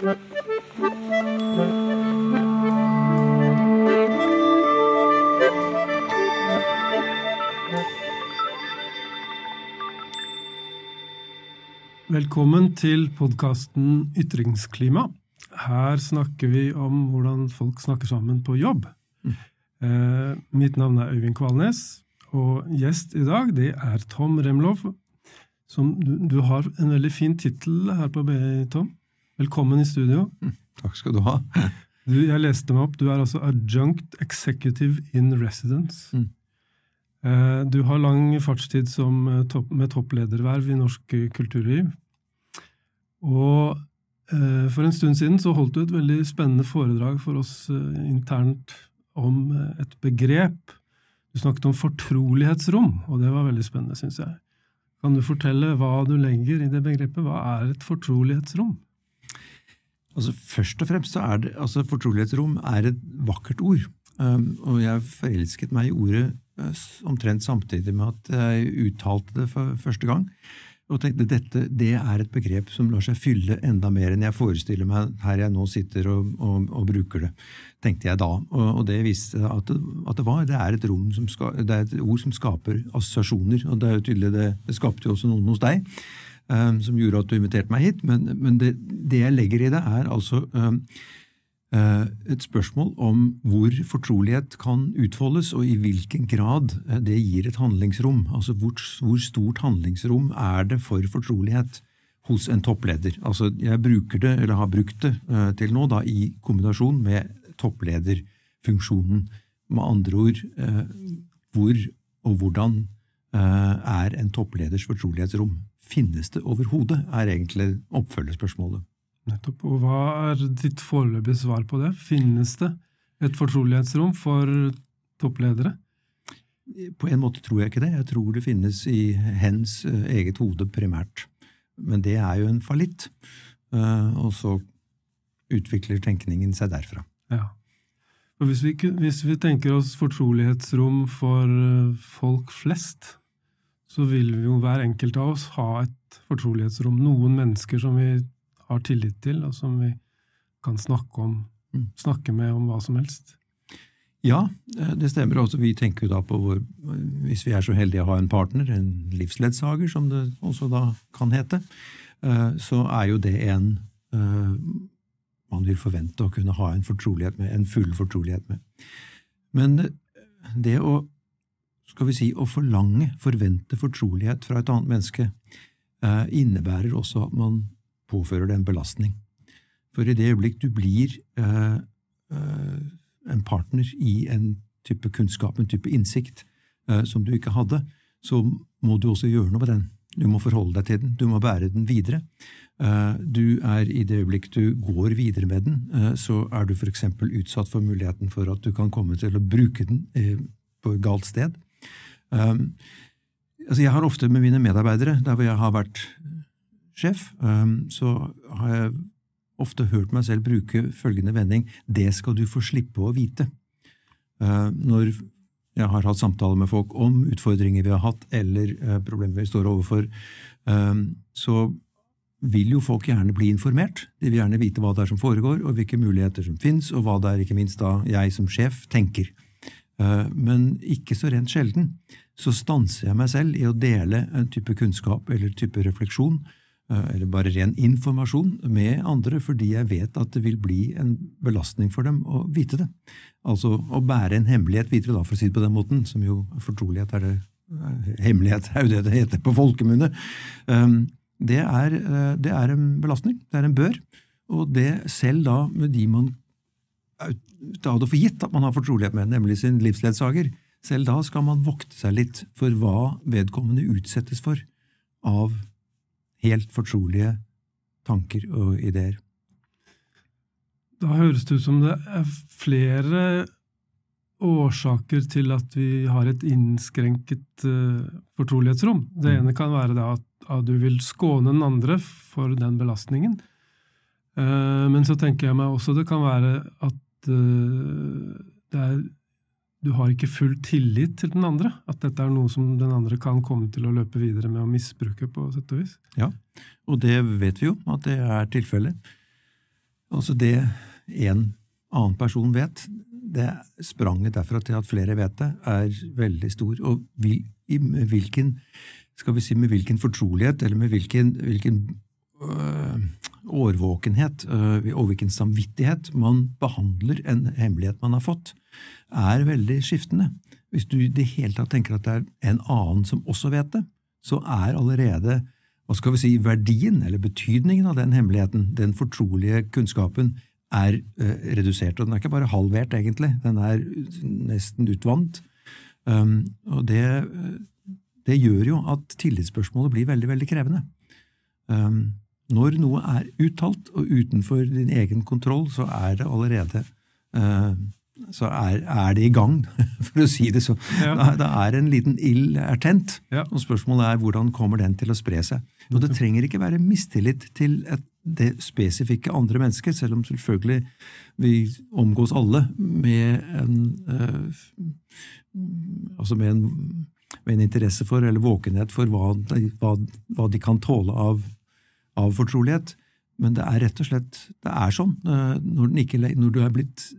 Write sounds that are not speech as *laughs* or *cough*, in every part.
Velkommen til podkasten Ytringsklima. Her snakker vi om hvordan folk snakker sammen på jobb. Mm. Eh, mitt navn er Øyvind Kvalnes, og gjest i dag det er Tom Remlov. Som, du, du, har en veldig fin tittel her på BI, Tom. Velkommen i studio. Mm, takk skal du ha. Du, jeg leste meg opp. Du er altså adjunct executive in residence. Mm. Du har lang fartstid som, eh, med topplederverv i norsk kulturliv. Og eh, for en stund siden så holdt du et veldig spennende foredrag for oss internt om et begrep. Du snakket om fortrolighetsrom, og det var veldig spennende, syns jeg. Kan du fortelle hva du legger i det begrepet? Hva er et fortrolighetsrom? Altså Først og fremst så er det, altså fortrolighetsrom er et vakkert ord. Um, og jeg forelsket meg i ordet uh, omtrent samtidig med at jeg uttalte det for første gang. Og tenkte dette det er et begrep som lar seg fylle enda mer enn jeg forestiller meg her jeg nå sitter og, og, og bruker det, tenkte jeg da. Og, og det viste at det, at det var. Det er, ska, det er et ord som skaper assosiasjoner. Og det er jo tydelig, det, det skapte jo også noen hos deg. Um, som gjorde at du inviterte meg hit. Men, men det, det, jeg legger i det, er altså um, uh, et spørsmål om hvor fortrolighet kan utfoldes, og i hvilken grad eh, det gir et handlingsrom. Altså hvor, hvor stort handlingsrom er det for fortrolighet hos en toppleder? Altså Jeg bruker det, eller har brukt det eh, til nå, da, i kombinasjon med topplederfunksjonen. Med andre ord, hvor og hvordan er en toppleders fortrolighetsrom? Finnes det overhodet, er egentlig oppfølgerspørsmålet. Nettopp. Og hva er ditt foreløpige svar på det? Finnes det et fortrolighetsrom for toppledere? På en måte tror jeg ikke det. Jeg tror det finnes i hens eh, eget hode primært. Men det er jo en fallitt. Eh, og så utvikler tenkningen seg derfra. Ja. Og hvis vi, hvis vi tenker oss fortrolighetsrom for eh, folk flest, så vil vi jo hver enkelt av oss ha et fortrolighetsrom. Noen mennesker som vi har tillit til, og som vi kan snakke, om, mm. snakke med om hva som helst. Ja, eh, det stemmer. Også vi tenker jo da på hvor, Hvis vi er så heldige å ha en partner, en livsledsager, som det også da kan hete, eh, så er jo det en eh, man vil forvente å kunne ha en fortrolighet med, en full fortrolighet med. Men det å skal vi si, å forlange, forvente fortrolighet fra et annet menneske, innebærer også at man påfører det en belastning. For i det øyeblikk du blir eh, eh, en partner i en type kunnskap, en type innsikt, eh, som du ikke hadde, så må du også gjøre noe med den. Du må forholde deg til den, du må bære den videre. Eh, du er I det øyeblikk du går videre med den, eh, så er du eksempel utsatt for muligheten for at du kan komme til å bruke den eh, på et galt sted. Altså jeg har ofte med mine medarbeidere, der hvor jeg har vært sjef, um, så har jeg ofte hørt meg selv bruke følgende vending det skal du få slippe å vite. Uh, når jeg har hatt samtaler med folk om utfordringer vi har hatt, eller uh, problemer vi står overfor, um, så vil jo folk gjerne bli informert. De vil gjerne vite hva det er som foregår, og hvilke muligheter som finnes, og hva det er ikke minst da jeg som sjef tenker. Men ikke så rent sjelden så stanser jeg meg selv i å dele en type kunnskap eller type refleksjon Eh, eller bare ren informasjon med andre, fordi jeg vet at det vil bli en belastning for dem å vite det. Altså å bære en hemmelighet videre, da, for å si det på den måten, som jo fortrolighet er det eh, Hemmelighet er jo det det heter på folkemunne. Det er, eh, det er en belastning, det er en bør, og det selv da med de man ta det for gitt at man har fortrolighet med, nemlig sin livsledsager, selv da skal man vokte seg litt for hva vedkommende utsettes for av helt fortrolige tanker og ideer. Da høres det ut som det er flere årsaker til at vi har et innskrenket uh, fortrolighetsrom. Det mm. ene kan være at, at, du vil skåne den andre for den belastningen. Uh, men så tenker jeg meg også det kan være at uh, det er du har ikke full tillit til den andre. At dette er noe som den andre kan komme til å løpe videre med og misbruke, på sett og vis. Ja, og det vet vi jo, at det er tilfellet. Altså det en annen person vet, det spranget derfra til at flere vet det, er veldig stor. Og vil, med hvilken skal vi si med hvilken fortrolighet, eller med hvilken, hvilken øh, årvåkenhet og hvilken samvittighet man behandler en hemmelighet man har fått, er veldig skiftende. Hvis du i det hele tatt tenker at det er en annen som også vet det, så er allerede hva skal vi si, verdien eller betydningen av den hemmeligheten, den fortrolige kunnskapen, er uh, redusert. Og den er ikke bare halvert, egentlig, den er nesten utvant. Um, og det, det, gjør jo at tillitsspørsmålet blir veldig, veldig krevende. Um, når noe er uttalt og utenfor din egen kontroll, så er det allerede uh, så er, er, det i gang, *laughs* for å si det sånn. Ja. Da, da, er en liten ild er tent, ja. og spørsmålet er hvordan kommer den til å spre seg. Og Det trenger ikke være mistillit til et, det spesifikke andre mennesket, selv om selvfølgelig vi omgås alle med en, øh, altså med en, med en interesse for, eller våkenhet for, hva de, hva, hva de kan tåle av, av, fortrolighet. Men det er rett og slett det er sånn. Eh, når, ikke, når du er blitt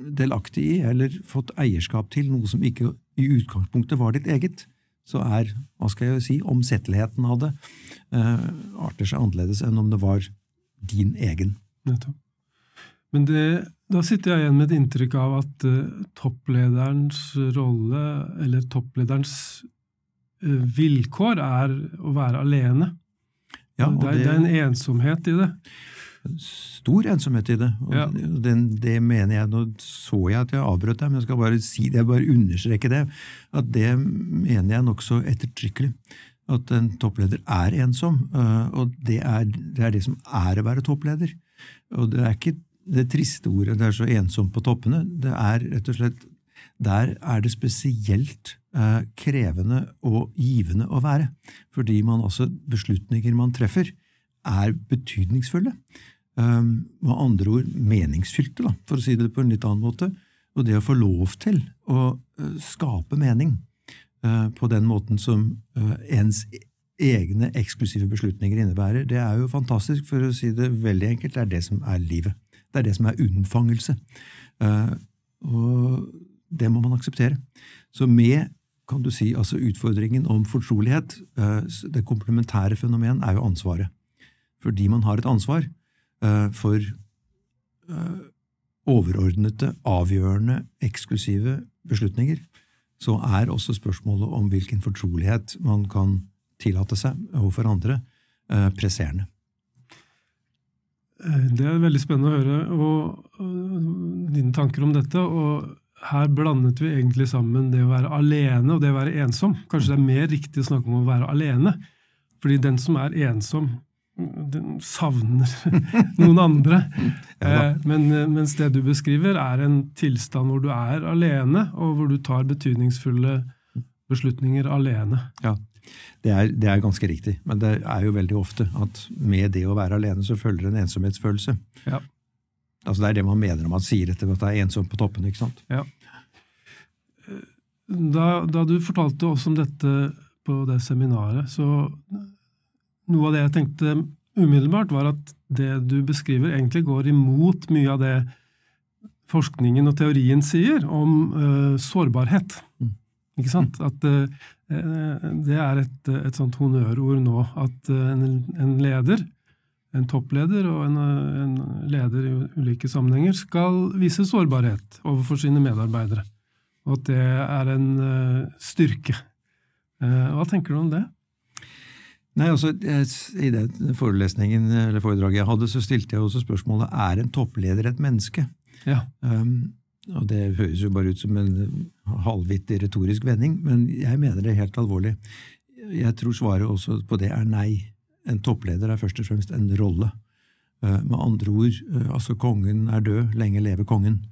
delaktig i eller fått eierskap til noe som ikke i utgangspunktet var ditt eget, så er hva skal jeg si, omsetteligheten av det eh, arter seg annerledes enn om det var din egen. Men det, da sitter jeg igjen med et inntrykk av at uh, topplederens rolle, eller topplederens uh, vilkår, er å være alene. Ja, det, er, det, er, en ensomhet i det stor ensomhet i det. Og ja. det, det mener jeg, Nå så jeg at jeg avbrøt deg, men jeg skal bare si det, jeg bare understreke det. At det mener jeg nokså ettertrykkelig. At en toppleder er ensom. Øh, og det er, det er, det som er å være toppleder. Og det er ikke det triste ordet 'det er så ensomt på toppene'. Det er rett og slett Der er det spesielt eh, krevende og givende å være. Fordi man altså beslutninger man treffer, er betydningsfulle. Um, med andre ord meningsfylte, da, for å si det på en litt annen måte. Og det å få lov til å uh, skape mening uh, på den måten som uh, ens egne eksklusive beslutninger innebærer, det er jo fantastisk. For å si det veldig enkelt, det er det som er livet. Det er det som er unnfangelse. og det må man akseptere. Så med kan du si, altså utfordringen om fortrolighet, det komplementære fenomen, er jo ansvaret fordi man har et ansvar uh, for uh, overordnede, avgjørende, eksklusive beslutninger, så er også spørsmålet om hvilken fortrolighet man kan tillate seg overfor andre, presserende. Det er veldig spennende å høre og, dine tanker om dette. og Her blandet vi egentlig sammen det å være alene og det å være ensom. Kanskje det er mer riktig å snakke om å være alene. Fordi den som er ensom, den savner *laughs* noen andre. ja, eh, Men, eh, mens det du beskriver, er en tilstand hvor du er alene, og hvor du tar betydningsfulle beslutninger alene. Ja, det er, det er, ganske riktig. Men det er jo veldig ofte at med det å være alene, så følger en ensomhetsfølelse. Ja. Altså Det er det man mener når man sier dette, at det er ensomt på toppen. ikke sant? Ja. Da, da du fortalte oss om dette på det seminaret, så noe av det jeg tenkte umiddelbart, var at det du beskriver, egentlig går imot mye av det forskningen og teorien sier om uh, sårbarhet. Mm. Ikke sant? At uh, det er et, et sånt honnørord nå at uh, en, en, leder, en toppleder og en, en, leder i ulike sammenhenger, skal vise sårbarhet overfor sine medarbeidere. Og at det er en styrke. Hva tenker du om det? Nei, altså, I den forelesningen eller foredraget jeg hadde, så stilte jeg også spørsmålet er en toppleder et menneske. Ja. Um, og Det høres jo bare ut som en halvvittig retorisk vending, men jeg mener det helt alvorlig. Jeg tror svaret også på det er nei. En toppleder er først og fremst en rolle. Uh, med andre ord, uh, altså kongen er død, lenge leve kongen.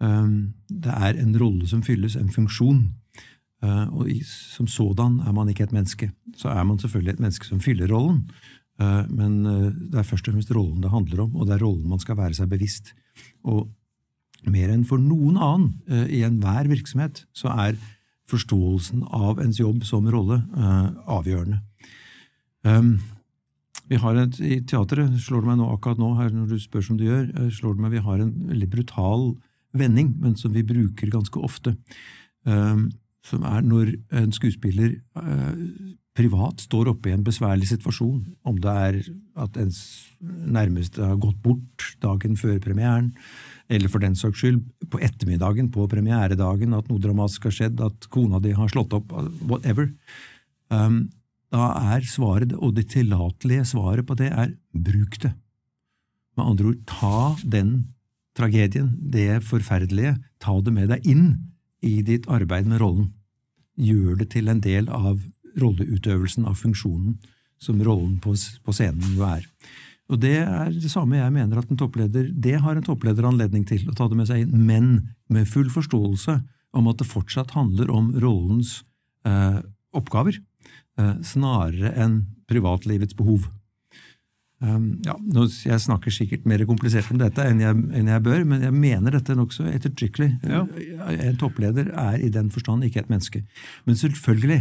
Um, det er en rolle som fylles, en funksjon. Eh, og som sådan er man ikke et menneske. Så er man selvfølgelig et menneske som fyller rollen, eh, men eh, det er først og fremst rollen det handler om, og det er rollen man skal være seg bevisst. Og mer enn for noen annen i enhver virksomhet så er forståelsen av ens jobb som rolle avgjørende. Vi har et, I teatret slår det meg nå akkurat nå, her når du spør som du gjør, eh, slår det meg vi har en veldig brutal vending, men som vi bruker ganske ofte. Um, som er når en skuespiller uh, privat står oppe i en besværlig situasjon, om det er at ens nærmeste har gått bort dagen før premieren, eller for den saks skyld på ettermiddagen på premieredagen at noe dramatisk har skjedd, at kona di har slått opp, whatever. Um, da er svaret, og det tillatelige svaret på det, er bruk det. Med andre ord, ta den tragedien, det forferdelige, ta det med deg inn i ditt arbeid med rollen. Gjør det til en del av rolleutøvelsen, av funksjonen, som rollen på, scenen jo er. Og Det er det samme jeg mener at en toppleder det har en toppleder anledning til, å ta det med seg inn, men med full forståelse om at det fortsatt handler om rollens eh, oppgaver. Eh, snarere enn privatlivets behov. Um, ja, jeg snakker sikkert mer komplisert om dette enn jeg, enn jeg bør, men jeg mener dette nokså ettertrykkelig. Ja. En toppleder er i den forstand ikke et menneske. Men selvfølgelig,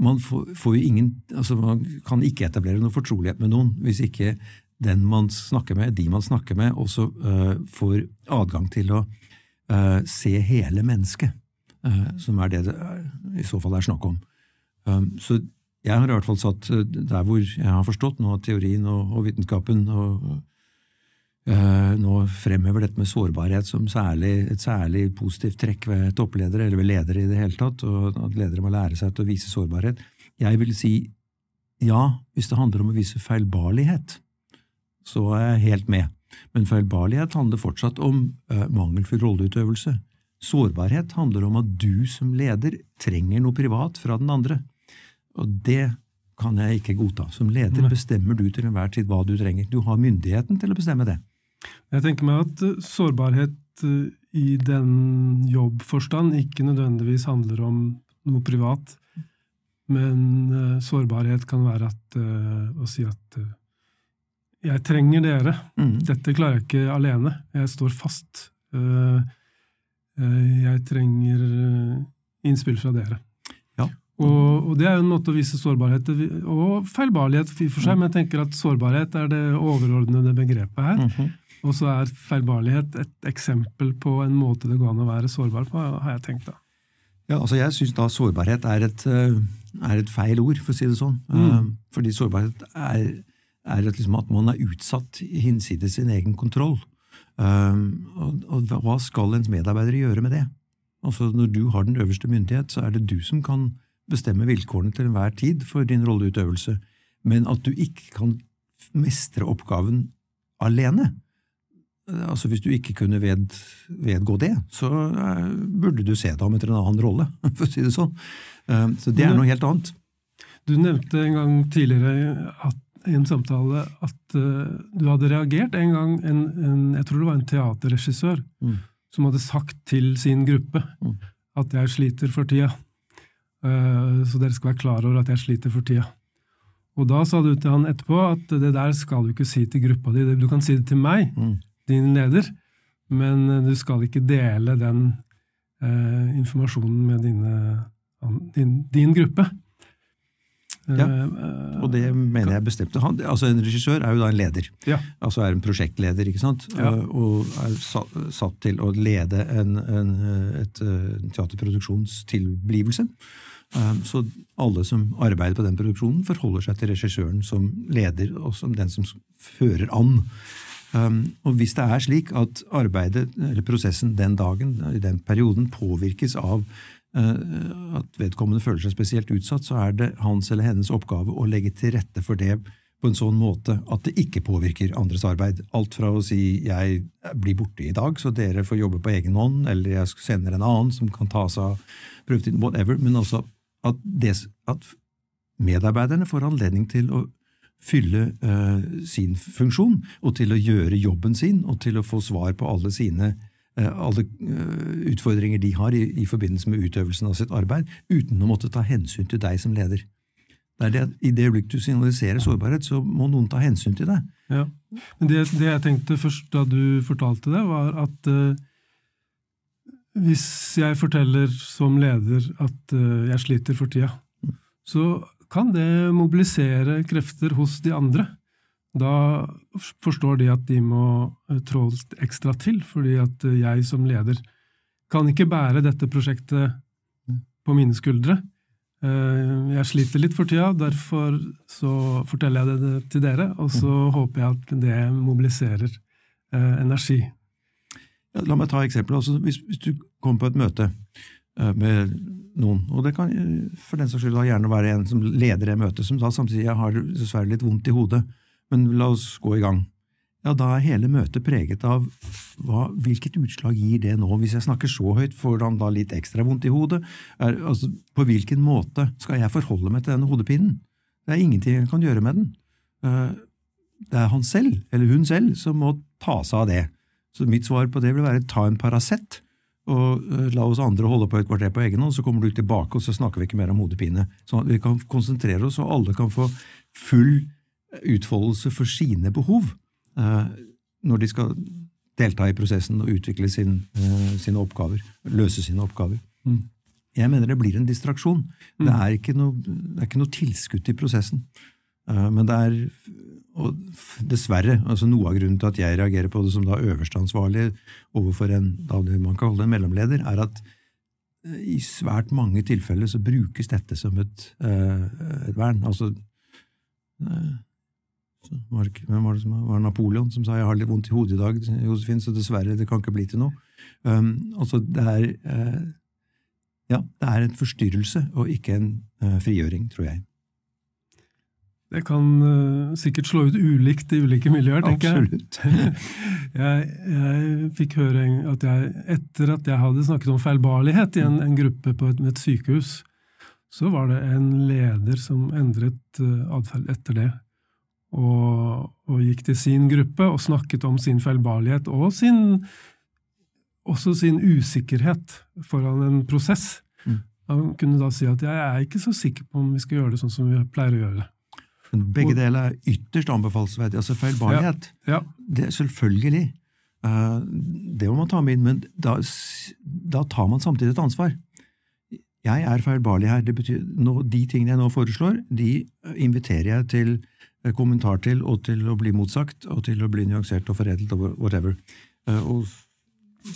man får, får ingen, altså man kan ikke etablere noe fortrolighet med noen hvis ikke den man snakker med, de man snakker med, også uh, får adgang til å uh, se hele mennesket, uh, som er det det i så fall er snakk om. Um, så jeg har i hvert fall satt eh, der hvor jeg har forstått nå teorien og, og vitenskapen og, øh, nå fremhever dette med sårbarhet som særlig, et særlig positivt trekk ved toppledere, eller ved ledere i det hele tatt, og at ledere må lære seg til å vise sårbarhet. Jeg vil si ja, hvis det handler om å vise feilbarlighet, så er jeg helt med. Men feilbarlighet handler fortsatt om øh, mangelfull rolleutøvelse. Sårbarhet handler om at du som leder trenger noe privat fra den andre. Og det kan jeg ikke godta. Som leder bestemmer du til enhver tid hva du trenger. Du har myndigheten til å bestemme det. Jeg tenker meg at eh, sårbarhet eh, i den jobbforstand ikke nødvendigvis handler om noe privat, men uh, sårbarhet kan være at, å si at jeg trenger dere. Mm. Dette klarer jeg ikke alene. Jeg står fast. jeg trenger innspill fra dere. Og, og, Det er jo en måte å vise sårbarhet og feilbarlighet i for seg, men jeg tenker at sårbarhet er det overordnede begrepet her. Mm -hmm. Og så er feilbarlighet et eksempel på en måte det går an å være sårbar på, har jeg tenkt da. Ja, altså Jeg syns da sårbarhet er et, eh, er et, feil ord, for å si det sånn. Mm. Uh, fordi sårbarhet er, er liksom at man er utsatt hinsides sin egen kontroll. Uh, og, og hva skal ens medarbeidere gjøre med det? Altså Når du har den øverste myndighet, så er det du som kan bestemme vilkårene til enhver tid for din rolleutøvelse, men at du ikke kan mestre oppgaven alene. Altså Hvis du ikke kunne ved, vedgå det, så uh, burde du se deg om etter en annen rolle, *laughs* for å si det sånn. Uh, så det er noe helt annet. Du nevnte en gang tidligere at, i en samtale at uh, du hadde reagert en gang en, en, Jeg tror det var en teaterregissør mm. som hadde sagt til sin gruppe mm. at jeg sliter for tida. Eh, så dere skal være klar over at jeg sliter for tida. Og da sa du til han etterpå at det der skal du ikke si til gruppa di. Du kan si det til meg, mm. din leder, men eh, du skal ikke dele den eh, informasjonen med dine, din, din, gruppe. Ja, eh, og det mener jeg bestemte Han, altså En regissør er jo da en leder. Ja. Altså er en prosjektleder, ikke sant? Ja. Og er satt til å lede en, en, et, en teaterproduksjons tilblivelse. Um, så alle som arbeider på den produksjonen, forholder seg til regissøren som leder og som den som fører an. Um, og hvis det er slik at arbeidet, eller prosessen den dagen, i den perioden, påvirkes av uh, at vedkommende føler seg spesielt utsatt, så er det hans eller hennes oppgave å legge til rette for det på en sånn måte at det ikke påvirker andres arbeid. Alt fra å si 'jeg blir borte i dag, så dere får jobbe på egen hånd', eller 'jeg sender en annen som kan ta seg av prøvetiden', whatever, men også at, det, at medarbeiderne får anledning til å fylle uh, sin funksjon, og til å gjøre jobben sin, og til å få svar på alle sine uh, alle uh, utfordringer de har i, i, forbindelse med utøvelsen av sitt arbeid, uten å måtte ta hensyn til deg som leder. Det det, I det øyeblikk du signaliserer sårbarhet, så må noen ta hensyn til deg. Ja, men Det, det jeg tenkte først da du fortalte det, var at hvis jeg forteller som leder at uh, jeg sliter for tida, så kan det mobilisere krefter hos de andre. da forstår de at de må eh, trå ekstra til, fordi at eh, jeg som leder kan ikke bære dette prosjektet på mine skuldre. Eh, jeg sliter litt for tida, derfor så forteller jeg det til dere, og så håper jeg at det mobiliserer energi. La meg ta eksempel. Altså, hvis, hvis, du kommer på et møte med noen, og det kan for den saks skyld gjerne være en som leder det møtet, som da samtidig har dessverre litt vondt i hodet, men la oss gå i gang. Ja, da er hele møtet preget av hva, hvilket utslag gir det nå? Hvis jeg snakker så høyt, får han da litt ekstra vondt i hodet? Er, altså, på hvilken måte skal jeg forholde meg til denne hodepinen? Det er ingenting jeg kan gjøre med den. Uh, det er han selv, eller hun selv, som må ta seg av det. Så mitt svar på det vil være ta en Paracet, og uh, la oss andre holde på et kvarter på egen hånd, så kommer du tilbake, og så snakker vi ikke mer om hodepine. Sånn at vi kan konsentrere oss, og alle kan få full utfoldelse for sine behov eh, når de skal delta i prosessen og utvikle sin, eh, sine oppgaver, løse sine oppgaver. Mm. Jeg mener det blir en distraksjon. Mm. Det, er noe, det er ikke noe tilskudd til prosessen. Eh, men det er og dessverre, altså noe av grunnen til at jeg reagerer på det som da øversteansvarlig overfor en da man kan holde det en mellomleder, er at i svært mange tilfeller så brukes dette som et, et vern. Altså var, hvem var det som var Napoleon som sa 'jeg har litt vondt i hodet i dag', Josefin, så dessverre, det kan ikke bli til noe. Um, altså, det er uh, Ja, det er en forstyrrelse og ikke en uh, frigjøring, tror jeg. Det kan uh, sikkert slå ut ulikt i ulike miljøer, tenker jeg. Absolutt. *laughs* jeg, jeg fikk høre at jeg, etter at jeg hadde snakket om feilbarlighet i en, en gruppe på et, et, sykehus, så var det en leder som endret atferd etter det og, og, gikk til sin gruppe og snakket om sin feilbarlighet og sin, også sin usikkerhet foran en prosess. Mm. Han kunne da si at 'jeg er ikke så sikker på om vi skal gjøre det sånn som vi pleier å gjøre det'. Begge deler er ytterst anbefalesverdig. Altså feilbarlighet, ja, ja. det er selvfølgelig. Uh, det må man ta med inn, men da, da, tar man samtidig et ansvar. Jeg er feilbarlig her. Det betyr, nå, de tingene jeg nå foreslår, de inviterer jeg til Eh, kommentar til, og til å bli motsagt, og til å bli nyansert og foredlet og whatever. Eh, og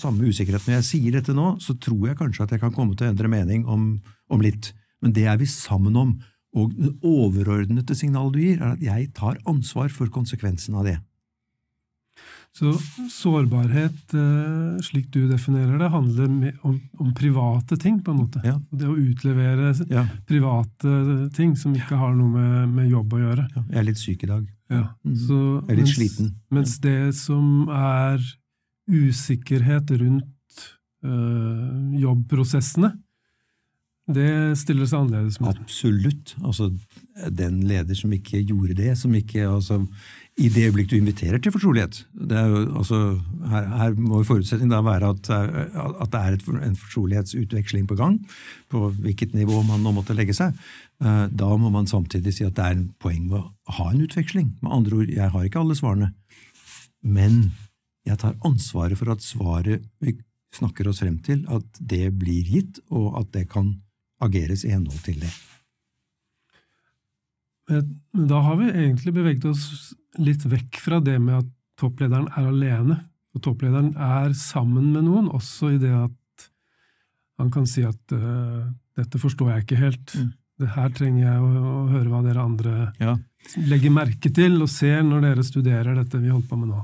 samme usikkerhet. Når jeg sier dette nå, så tror jeg kanskje at jeg kan komme til å endre mening om, om litt, men det er vi sammen om. Og det overordnede signalet du gir, er at jeg tar ansvar for konsekvensen av det. Så sårbarhet, eh, slik du definerer det, handler om, om private ting, på en måte. Ja. Det å utlevere ja. private ting som ikke har noe med, med jobb å gjøre. Ja. Jeg er litt syk i dag. Mm. Så, jeg er litt mens, sliten. Mens det som er usikkerhet rundt øh, jobbprosessene, det stiller seg annerledes med. Absolutt. Altså, den leder som ikke gjorde det, som ikke altså, i det øyeblikk du inviterer til fortrolighet. Jo, altså, her, her må forutsetningen da være at, at det er et, en fortrolighetsutveksling på gang, på hvilket nivå man nå måtte legge seg. Eh, da må man samtidig si at det er en poeng å ha en utveksling. Med andre ord, jeg har ikke alle svarene, men jeg tar ansvaret for at svaret vi snakker oss frem til, at det blir gitt, og at det kan ageres i henhold til det. Da har vi egentlig beveget oss litt vekk fra det med at topplederen er alene. Og topplederen er sammen med noen, også i det at han kan si at uh, 'dette forstår jeg ikke helt'. Mm. Det her trenger jeg å, å, høre hva dere andre ja. legger merke til og ser når dere studerer dette vi holder på med nå.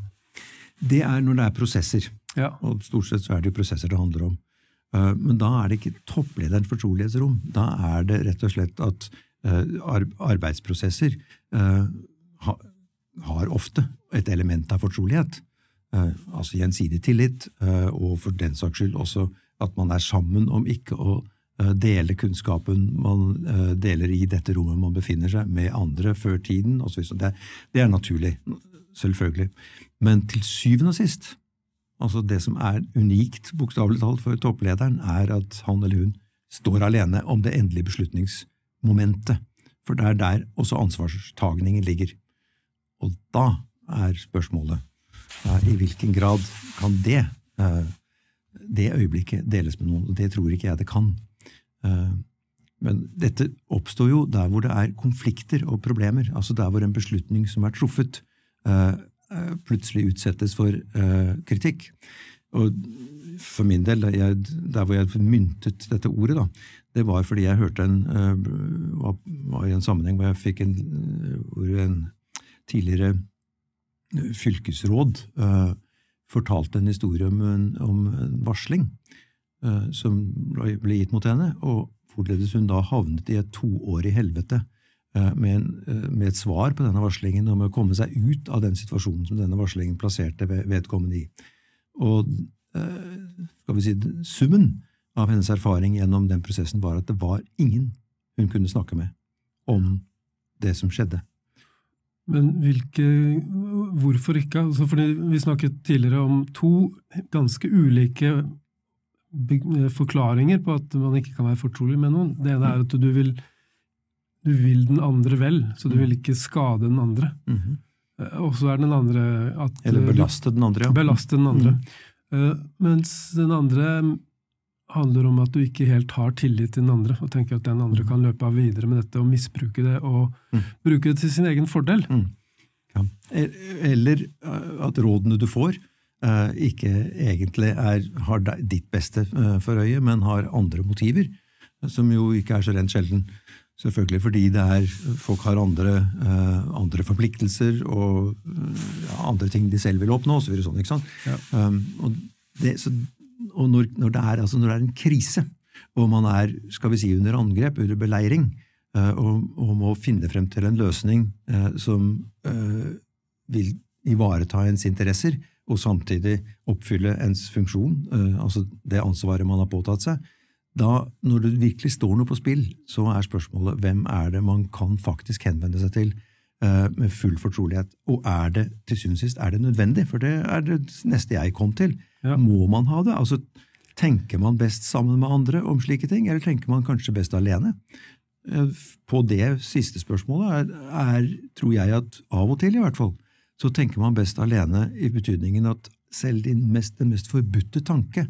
Det er når det er prosesser. Ja. Og stort sett så er det jo prosesser det handler om. Uh, men da er det ikke topplederens fortrolighetsrom. Da er det rett og slett at uh, arbeidsprosesser har ofte et element av fortrolighet. Eh, altså gjensidig tillit, eh, og for den saks skyld også at man er sammen om ikke å eh, dele kunnskapen man deler i dette rommet man befinner seg, med andre før tiden. Det er naturlig, selvfølgelig. Men til syvende og sist, altså det som er unikt, bokstavelig talt, for topplederen, er at han eller hun står alene om det endelige beslutningsmomentet. For det er der også ansvarstagningen ligger. Og da er spørsmålet i hvilken grad kan det, uh, det øyeblikket deles med noen? og Det tror ikke jeg det kan. Uh, men dette oppstår jo der hvor det er konflikter og problemer, altså der hvor en beslutning som er truffet, plutselig utsettes for kritikk. Og for min del, jeg, der hvor jeg myntet dette ordet, da, det var fordi jeg hørte en var, var i en sammenheng hvor jeg fikk en, en tidligere fylkesråd fortalte en historie om om en varsling som ble gitt mot henne, og hvorledes hun da havnet i et toårig helvete Eh, med, en, eh, med, et svar på denne varslingen og med å komme seg ut av den situasjonen som denne varslingen plasserte vedkommende i. Og eh, skal vi si, summen av hennes erfaring gjennom den prosessen var at det var ingen hun kunne snakke med om det som skjedde. Men hvilke Hvorfor ikke? Altså fordi vi snakket tidligere om to ganske ulike forklaringer på at man ikke kan være fortrolig med noen. Det ene er at du vil du vil den andre vel, så du vil ikke skade den andre. Mm -hmm. Og så er den andre at Eller eh, belaste den andre, ja. Belaste den andre. Mm. Mens den andre handler om at du ikke helt har tillit til den andre, og tenker at den andre mm. kan løpe av videre med dette og misbruke det, og mm. bruke det til sin egen fordel. Mm. Ja. Eller at rådene du får, ikke egentlig er, har ditt beste for øye, men har andre motiver, som jo ikke er så rent sjelden. Selvfølgelig fordi det er, folk har andre, uh, andre forpliktelser og uh, andre ting de selv vil oppnå, osv. Så sånn? Ja. Um, og, det, så, og når, når, det er, altså når, det er, en krise, og man er skal vi si, under angrep, under beleiring, uh, og, og, må finne frem til en løsning som vil ivareta ens interesser, og samtidig oppfylle ens funksjon, altså det ansvaret man har påtatt seg, da, når det virkelig står noe på spill, så er spørsmålet hvem er det man kan faktisk henvende seg til uh, med full fortrolighet. Og er det til syvende og sist er det nødvendig? For det er det neste jeg kom til. Ja. Må man ha det? Altså, Tenker man best sammen med andre om slike ting, eller tenker man kanskje best alene? Uh, på det siste spørsmålet er, er, tror jeg at av og til, i hvert fall, så tenker man best alene i betydningen at selv din mest, den mest forbudte tanke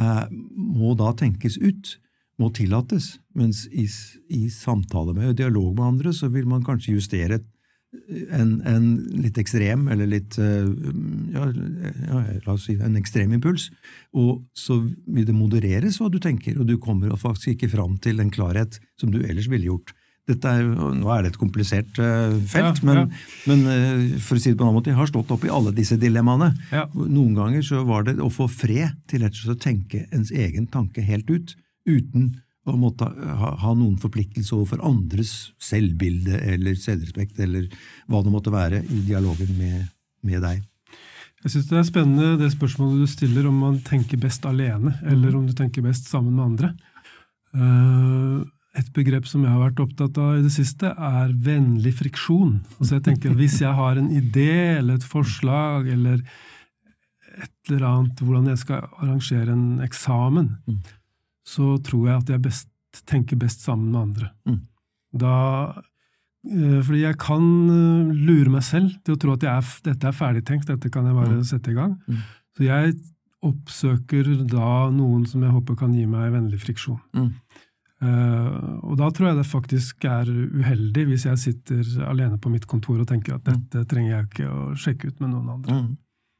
Eh, må da tenkes ut, må tillates, mens i, i samtale med og dialog med andre så vil man kanskje justere en, en litt ekstrem, eller litt eh, ja, ja, la oss si en ekstrem impuls, og så vil det modereres hva du tenker, og du kommer faktisk ikke fram til en klarhet som du ellers ville gjort. Er, nå er det et komplisert uh, felt, ja, men, ja. men uh, for å si det på en annen måte, jeg har stått opp i alle disse dilemmaene. Ja. Noen ganger så var det å få fred til å tenke ens egen tanke helt ut, uten å måtte ha, ha noen forpliktelse overfor andres selvbilde eller selvrespekt, eller hva det måtte være, i dialogen med, med deg. Jeg syns det er spennende det spørsmålet du stiller om man tenker best alene, eller om du tenker best sammen med andre. Uh, et begrep som jeg har vært opptatt av i det siste, er vennlig friksjon. Altså jeg tenker Hvis jeg har en idé eller et forslag eller et eller annet hvordan jeg skal arrangere en eksamen, mm. så tror jeg at jeg best, tenker best sammen med andre. Mm. Da, eh, fordi jeg kan eh, lure meg selv til å tro at er, dette er ferdigtenkt, dette kan jeg bare mm. sette i gang. Mm. Så jeg oppsøker da noen som jeg håper kan gi meg vennlig friksjon. Mm. Uh, og da tror jeg det faktisk er uheldig hvis jeg sitter alene på mitt kontor og tenker at dette trenger jeg ikke å sjekke ut med noen andre. Mm.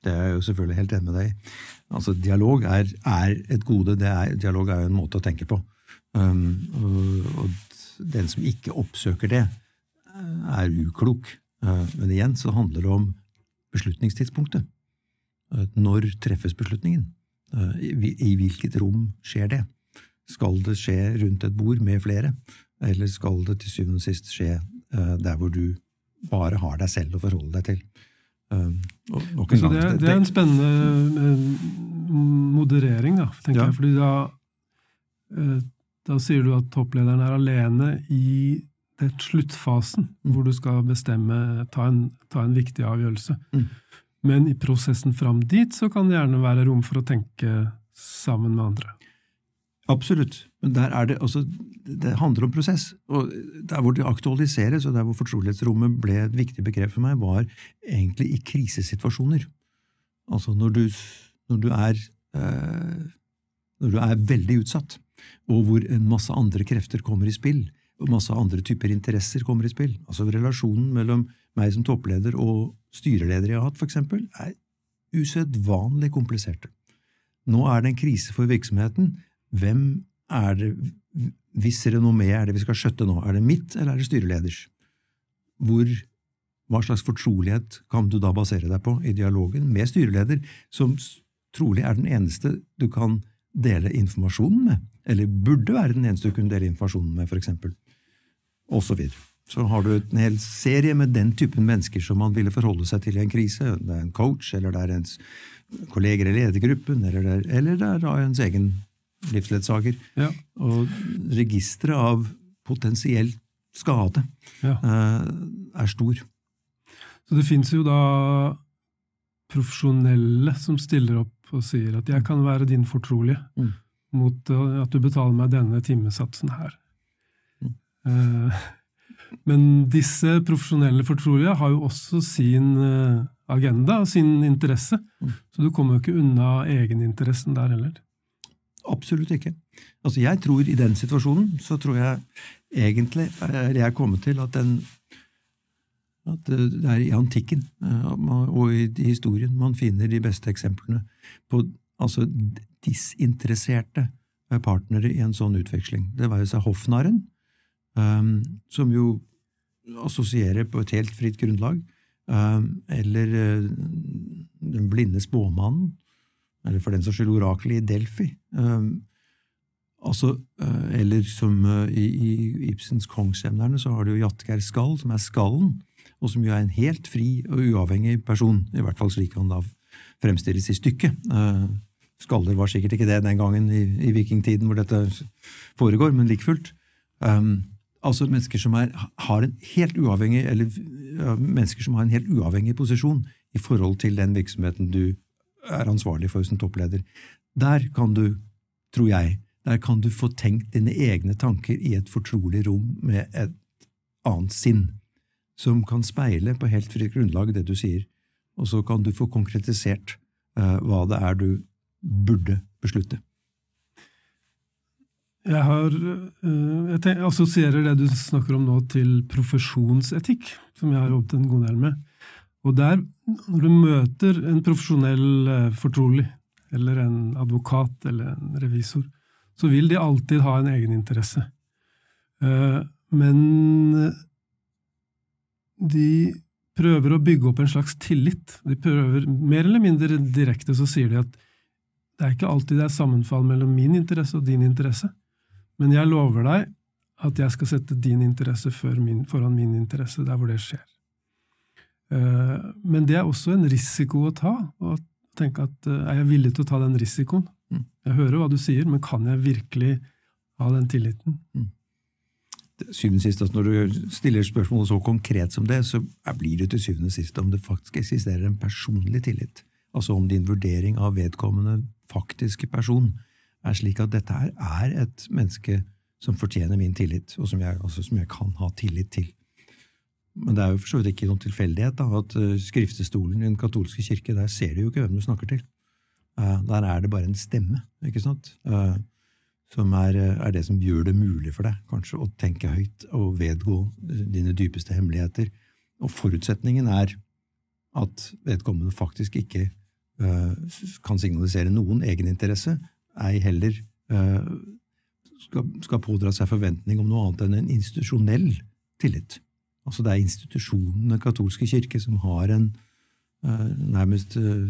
Det er jeg jo selvfølgelig helt enig med deg i. Altså, dialog er, er et gode. Er, dialog er jo en måte å tenke på. Um, og, og, den som ikke oppsøker det, er uklok. Uh, men igjen så handler det om beslutningstidspunktet. Uh, når treffes beslutningen? I, I hvilket rom skjer det? Skal det skje rundt et bord med flere, eller skal det til syvende og sist skje uh, der hvor du bare har deg selv å forholde deg til? Uh, det, er, det, er en spennende uh, moderering, da, tenker ja. jeg. fordi da, da sier du at topplederen er alene i den sluttfasen, mm. hvor du skal bestemme, ta en, ta en viktig avgjørelse. Mm. Men i prosessen fram dit så kan det gjerne være rom for å tenke sammen med andre. Absolutt. Men der er det, altså, det handler om prosess. Og Der hvor det aktualiseres, og der hvor fortrolighetsrommet ble et viktig begrep for meg, var egentlig i krisesituasjoner. Altså når du, når du er eh, når du er veldig utsatt, og hvor en masse andre krefter kommer i spill, og masse andre typer interesser kommer i spill. Altså relasjonen mellom meg som toppleder og styreleder jeg har hatt, for eksempel, er usedvanlig kompliserte. Nå er det en krise for virksomheten. Hvem er det Hvis renommé er det vi skal skjøtte nå, er det mitt eller er det styreleders? Hvor, hva slags fortrolighet kan du da basere deg på i dialogen med styreleder, som trolig er den eneste du kan dele informasjonen med, eller burde være den eneste du kunne dele informasjonen med, for eksempel, og så videre så har du en hel serie med den typen mennesker som man ville forholde seg til i en krise. Det er en coach, eller det er ens kolleger i ledergruppen, eller det er, eller det er ens egen livsledsager. Ja. Og registeret av potensiell skade ja. uh, er stor. Så det fins jo da profesjonelle som stiller opp og sier at 'jeg kan være din fortrolige' mm. mot at du betaler meg denne timesatsen her. Mm. Uh, *laughs* men disse profesjonelle fortrolige har jo også sin eh, agenda og sin interesse, mm. så du kommer jo ikke unna egeninteressen der heller. Absolutt ikke. Altså jeg tror I den situasjonen så tror jeg egentlig er jeg kommet til at, den, at det er i antikken eh, og i historien man finner de beste eksemplene på altså disinteresserte partnere i en sånn utveksling. Det jo seg hoffnarren, um, som jo assosierer på et helt fritt grunnlag, um, eller uh, Den blinde spåmannen, eller for den saks skyld oraklet i Delphi. Um, altså, uh, eller som uh, i, i, Ibsens Kongsemnerne så har du jo Jatgeir Skall, som er skallen, og som jo er en helt fri og uavhengig person, i hvert fall slik han da fremstilles i stykket. Uh, Skaller var sikkert ikke det den gangen i, i vikingtiden hvor dette foregår, men like fullt. Um, altså mennesker som er, har en helt uavhengig, eller mennesker som har en helt uavhengig posisjon i forhold til den virksomheten du er ansvarlig for som toppleder. Der kan du, tror jeg, der kan du få tenkt dine egne tanker i et fortrolig rom med et annet sinn, som kan speile på helt fritt grunnlag det du sier, og så kan du få konkretisert uh, hva det er du burde beslutte. Jeg, har, eh, jeg assosierer det du snakker om nå, til profesjonsetikk, som jeg har jobbet en god del med. Og der, når du møter en profesjonell eh, fortrolig, eller en advokat eller en revisor, så vil de alltid ha en egeninteresse. Eh, men de prøver å bygge opp en slags tillit. De prøver, Mer eller mindre direkte så sier de at det er ikke alltid det er sammenfall mellom min interesse og din interesse. Men jeg lover deg at jeg skal sette din interesse foran min interesse der hvor det skjer. Uh, men det er også en risiko å ta, å tenke at uh, er jeg villig til å ta den risikoen? Mm. Jeg hører hva du sier, men kan jeg virkelig ha den tilliten? Mm. Syvende sist, altså Når du stiller spørsmål så konkret som det, så blir det til syvende og sist om det faktisk eksisterer en personlig tillit. Altså om din vurdering av vedkommende faktiske person er slik at dette her er et menneske som fortjener min tillit, og som jeg, altså, som jeg kan ha tillit til. Men det er jo for så vidt ikke noen tilfeldighet da, at uh, skriftestolen i den katolske kirke, der ser du jo ikke hvem du snakker til. Uh, der er det bare en stemme, ikke sant, uh, som er, er, det som gjør det mulig for deg kanskje å tenke høyt og vedgå dine dypeste hemmeligheter. Og forutsetningen er at vedkommende faktisk ikke kan signalisere noen egeninteresse, ei heller skal, skal, pådra seg forventning om noe annet enn en institusjonell tillit. Altså det er institusjonen Den katolske kirke som har en uh, nærmest uh,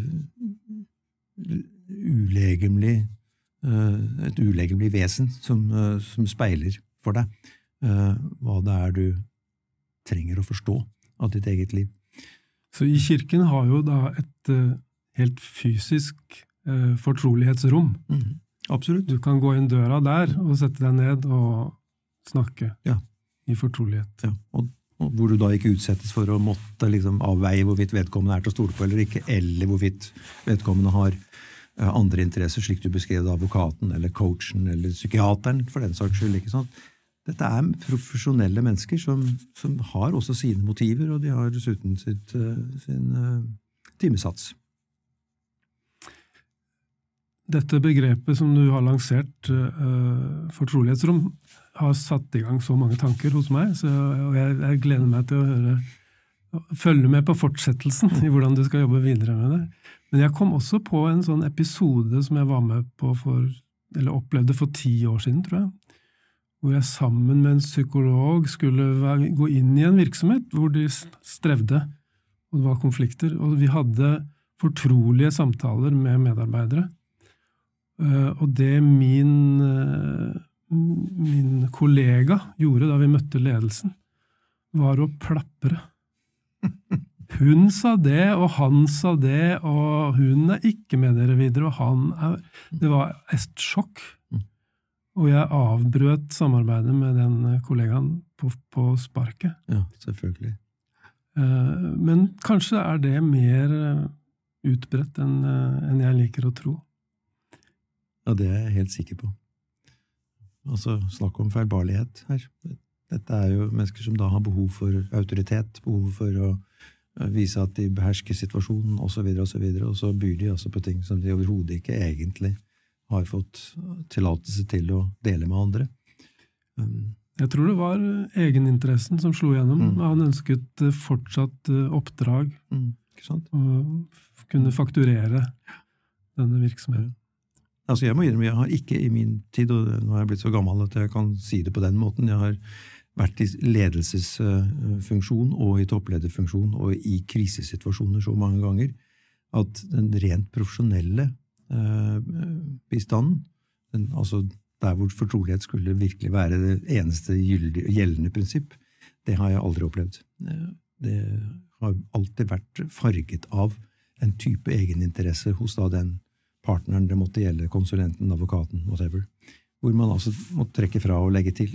ulegemlig et ulegemlig vesen som, som, speiler for deg hva det er du trenger å forstå av ditt eget liv. Så i kirken har jo da et helt fysisk fortrolighetsrom. Mm. Absolutt. Du kan gå inn døra der og sette deg ned og snakke ja. i fortrolighet. Ja. Og, hvor du da ikke utsettes for å måtte liksom, avveie hvorvidt vedkommende er til å stole på eller ikke, eller hvorvidt vedkommende har eh, andre interesser, slik du beskrev advokaten eller coachen eller psykiateren, for den saks skyld. ikke sant? Dette er profesjonelle mennesker som, som, har også sine motiver, og de har dessuten sitt, uh, sin uh, timesats dette begrepet som du har lansert, fortrolighetsrom, har satt i gang så mange tanker hos meg, så, og jeg, jeg, gleder meg til å høre følge med på fortsettelsen i hvordan du skal jobbe videre med det. Men jeg kom også på en sånn episode som jeg var med på for, eller opplevde for ti år siden, tror jeg. Hvor jeg sammen med en psykolog skulle gå inn i en virksomhet hvor de strevde, og det var konflikter. Og vi hadde fortrolige samtaler med medarbeidere. Eh, og det min, eh, min kollega gjorde da vi møtte ledelsen, var å plapre. Hun sa det, og han sa det, og hun er ikke med dere videre, og han er Det var et sjokk. Og jeg avbrøt samarbeidet med den kollegaen på, på sparket. Ja, selvfølgelig. Eh, men kanskje er det mer eh, utbredt enn jeg liker å tro. Ja, det er jeg helt sikker på. Altså, snakk om feilbarlighet her. Dette er jo mennesker som da har behov for autoritet, behov for å eh, vise at de behersker situasjonen, osv., og, så videre, og, så byr de altså på ting som de overhodet ikke egentlig har fått tillatelse til å dele med andre. Um, jeg tror det var egeninteressen som slo gjennom. Mm. Han ønsket eh, fortsatt eh, oppdrag. Mm, og kunne fakturere denne virksomheten. Altså jeg må innrømme, jeg har ikke i min tid, og nå har jeg blitt så gammel at jeg kan si det på den måten, jeg har vært i ledelsesfunksjon og i topplederfunksjon og i krisesituasjoner så mange ganger at den rent profesjonelle eh, bistanden, den, altså der hvor fortrolighet skulle virkelig være det eneste gjeldende prinsipp, det har jeg aldri opplevd. Eh, det har alltid vært farget av en type egeninteresse hos da den partneren det måtte gjelde, konsulenten, advokaten, whatever hvor man altså må trekke fra og legge til.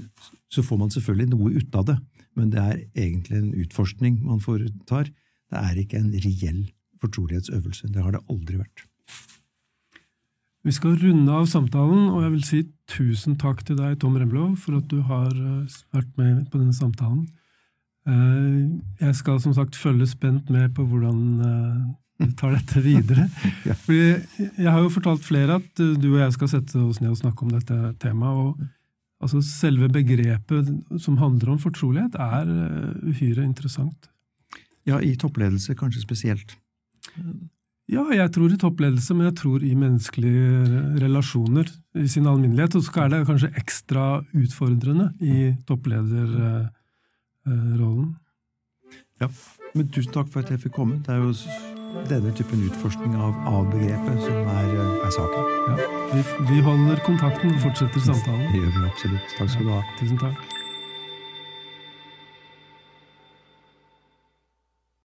Så får man selvfølgelig noe ut av det, men det er egentlig en utforskning man foretar. Det er ikke en reell fortrolighetsøvelse. Det har det aldri vært. Vi skal runde av samtalen, og jeg vil si tusen takk til deg, Tom Remlov, for at du har eh, vært med på denne samtalen. Eh, jeg skal som sagt følge spent med på hvordan eh, tar dette videre. *laughs* Jeg har jo fortalt flere at uh, du og jeg skal sette oss ned og snakke om dette temaet. og altså Selve begrepet som handler om fortrolighet, er uh, uhyre interessant. Ja, i toppledelse kanskje spesielt. Ja, jeg tror i toppledelse, men jeg tror i menneskelige relasjoner i sin alminnelighet. Og så er det kanskje ekstra utfordrende i topplederrollen. Ja, men tusen takk for at jeg fikk komme. Det er jo denne typen utforskning av, av begrepet som er, er saken. Ja, vi, vi, holder kontakten og fortsetter samtalen. Det gjør vi absolutt. Takk skal du ha. Tusen takk.